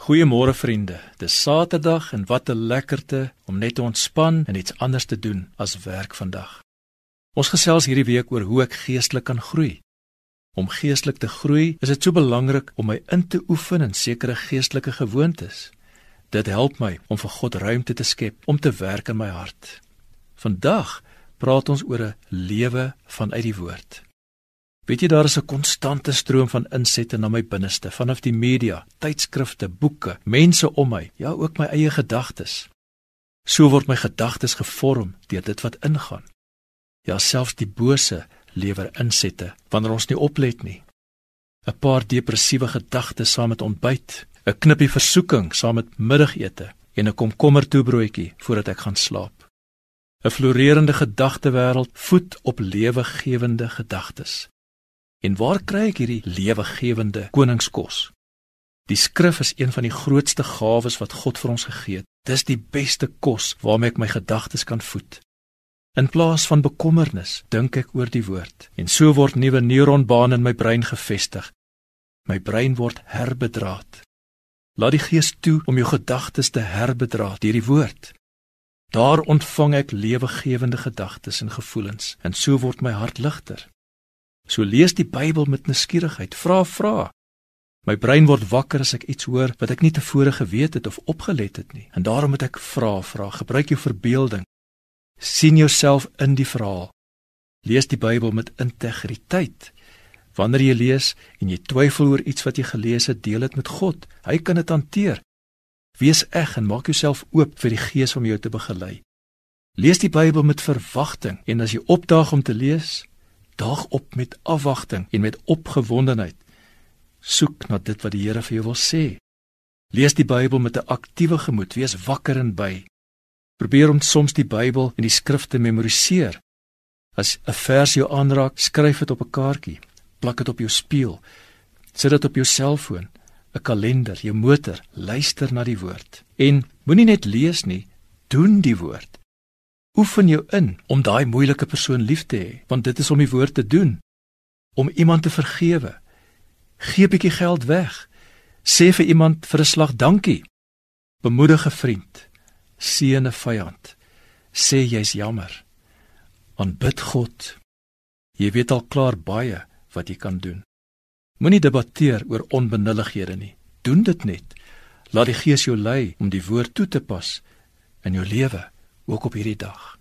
Goeiemôre vriende. Dis Saterdag en wat 'n lekkerte om net te ontspan en iets anders te doen as werk vandag. Ons gesels hierdie week oor hoe ek geestelik kan groei. Om geestelik te groei, is dit so belangrik om my in te oefen in sekere geestelike gewoontes. Dit help my om vir God ruimte te skep om te werk in my hart. Vandag praat ons oor 'n lewe vanuit die woord. Weet jy daar is 'n konstante stroom van insette na my binneste vanaf die media, tydskrifte, boeke, mense om my, ja ook my eie gedagtes. So word my gedagtes gevorm deur dit wat ingaan. Ja selfs die bose lewer insette wanneer ons nie oplet nie. 'n Paar depressiewe gedagtes saam met ontbyt, 'n knippie versoeking saam met middagete en 'n komkommer toebroodjie voordat ek gaan slaap. 'n Floreerende gedagtewêreld voed op lewegewende gedagtes. En waar kry ek hierdie lewegewende koningskos? Die skrif is een van die grootste gawes wat God vir ons gegee het. Dis die beste kos waarmee ek my gedagtes kan voed. In plaas van bekommernis, dink ek oor die woord en so word nuwe neuronbane in my brein gevestig. My brein word herbedraad. Laat die Gees toe om jou gedagtes te herbedraad deur die woord. Daar ontvang ek lewegewende gedagtes en gevoelens en so word my hart ligter. So lees die Bybel met nuuskierigheid. Vra vra. My brein word wakker as ek iets hoor wat ek nie tevore geweet het of opgelet het nie. En daarom moet ek vra vra. Gebruik jou verbeelding. sien jouself in die verhaal. Lees die Bybel met integriteit. Wanneer jy lees en jy twyfel oor iets wat jy gelees het, deel dit met God. Hy kan dit hanteer. Wees eg en maak jouself oop vir die Gees om jou te begelei. Lees die Bybel met verwagting en as jy opdaag om te lees, daag op met afwagting en met opgewondenheid. Soek na dit wat die Here vir jou wil sê. Lees die Bybel met 'n aktiewe gemoed, wees wakker en by. Probeer om soms die Bybel en die skrifte memoriseer. As 'n vers jou aanraak, skryf dit op 'n kaartjie, plak dit op jou spieël, sit dit op jou selfoon, 'n kalender, jou motor, luister na die woord. En moenie net lees nie, doen die woord. Oefen jou in om daai moeilike persoon lief te hê, want dit is om die woord te doen. Om iemand te vergewe. Gee 'n bietjie geld weg. Sê vir iemand vir 'n slag dankie. Bemoedig 'n vriend. Seën 'n vyand. Sê jy's jammer. Aanbid God. Jy weet al klaar baie wat jy kan doen. Moenie debatteer oor onbenullighede nie. Doen dit net. Laat die Gees jou lei om die woord toe te pas in jou lewe ook op hierdie dag.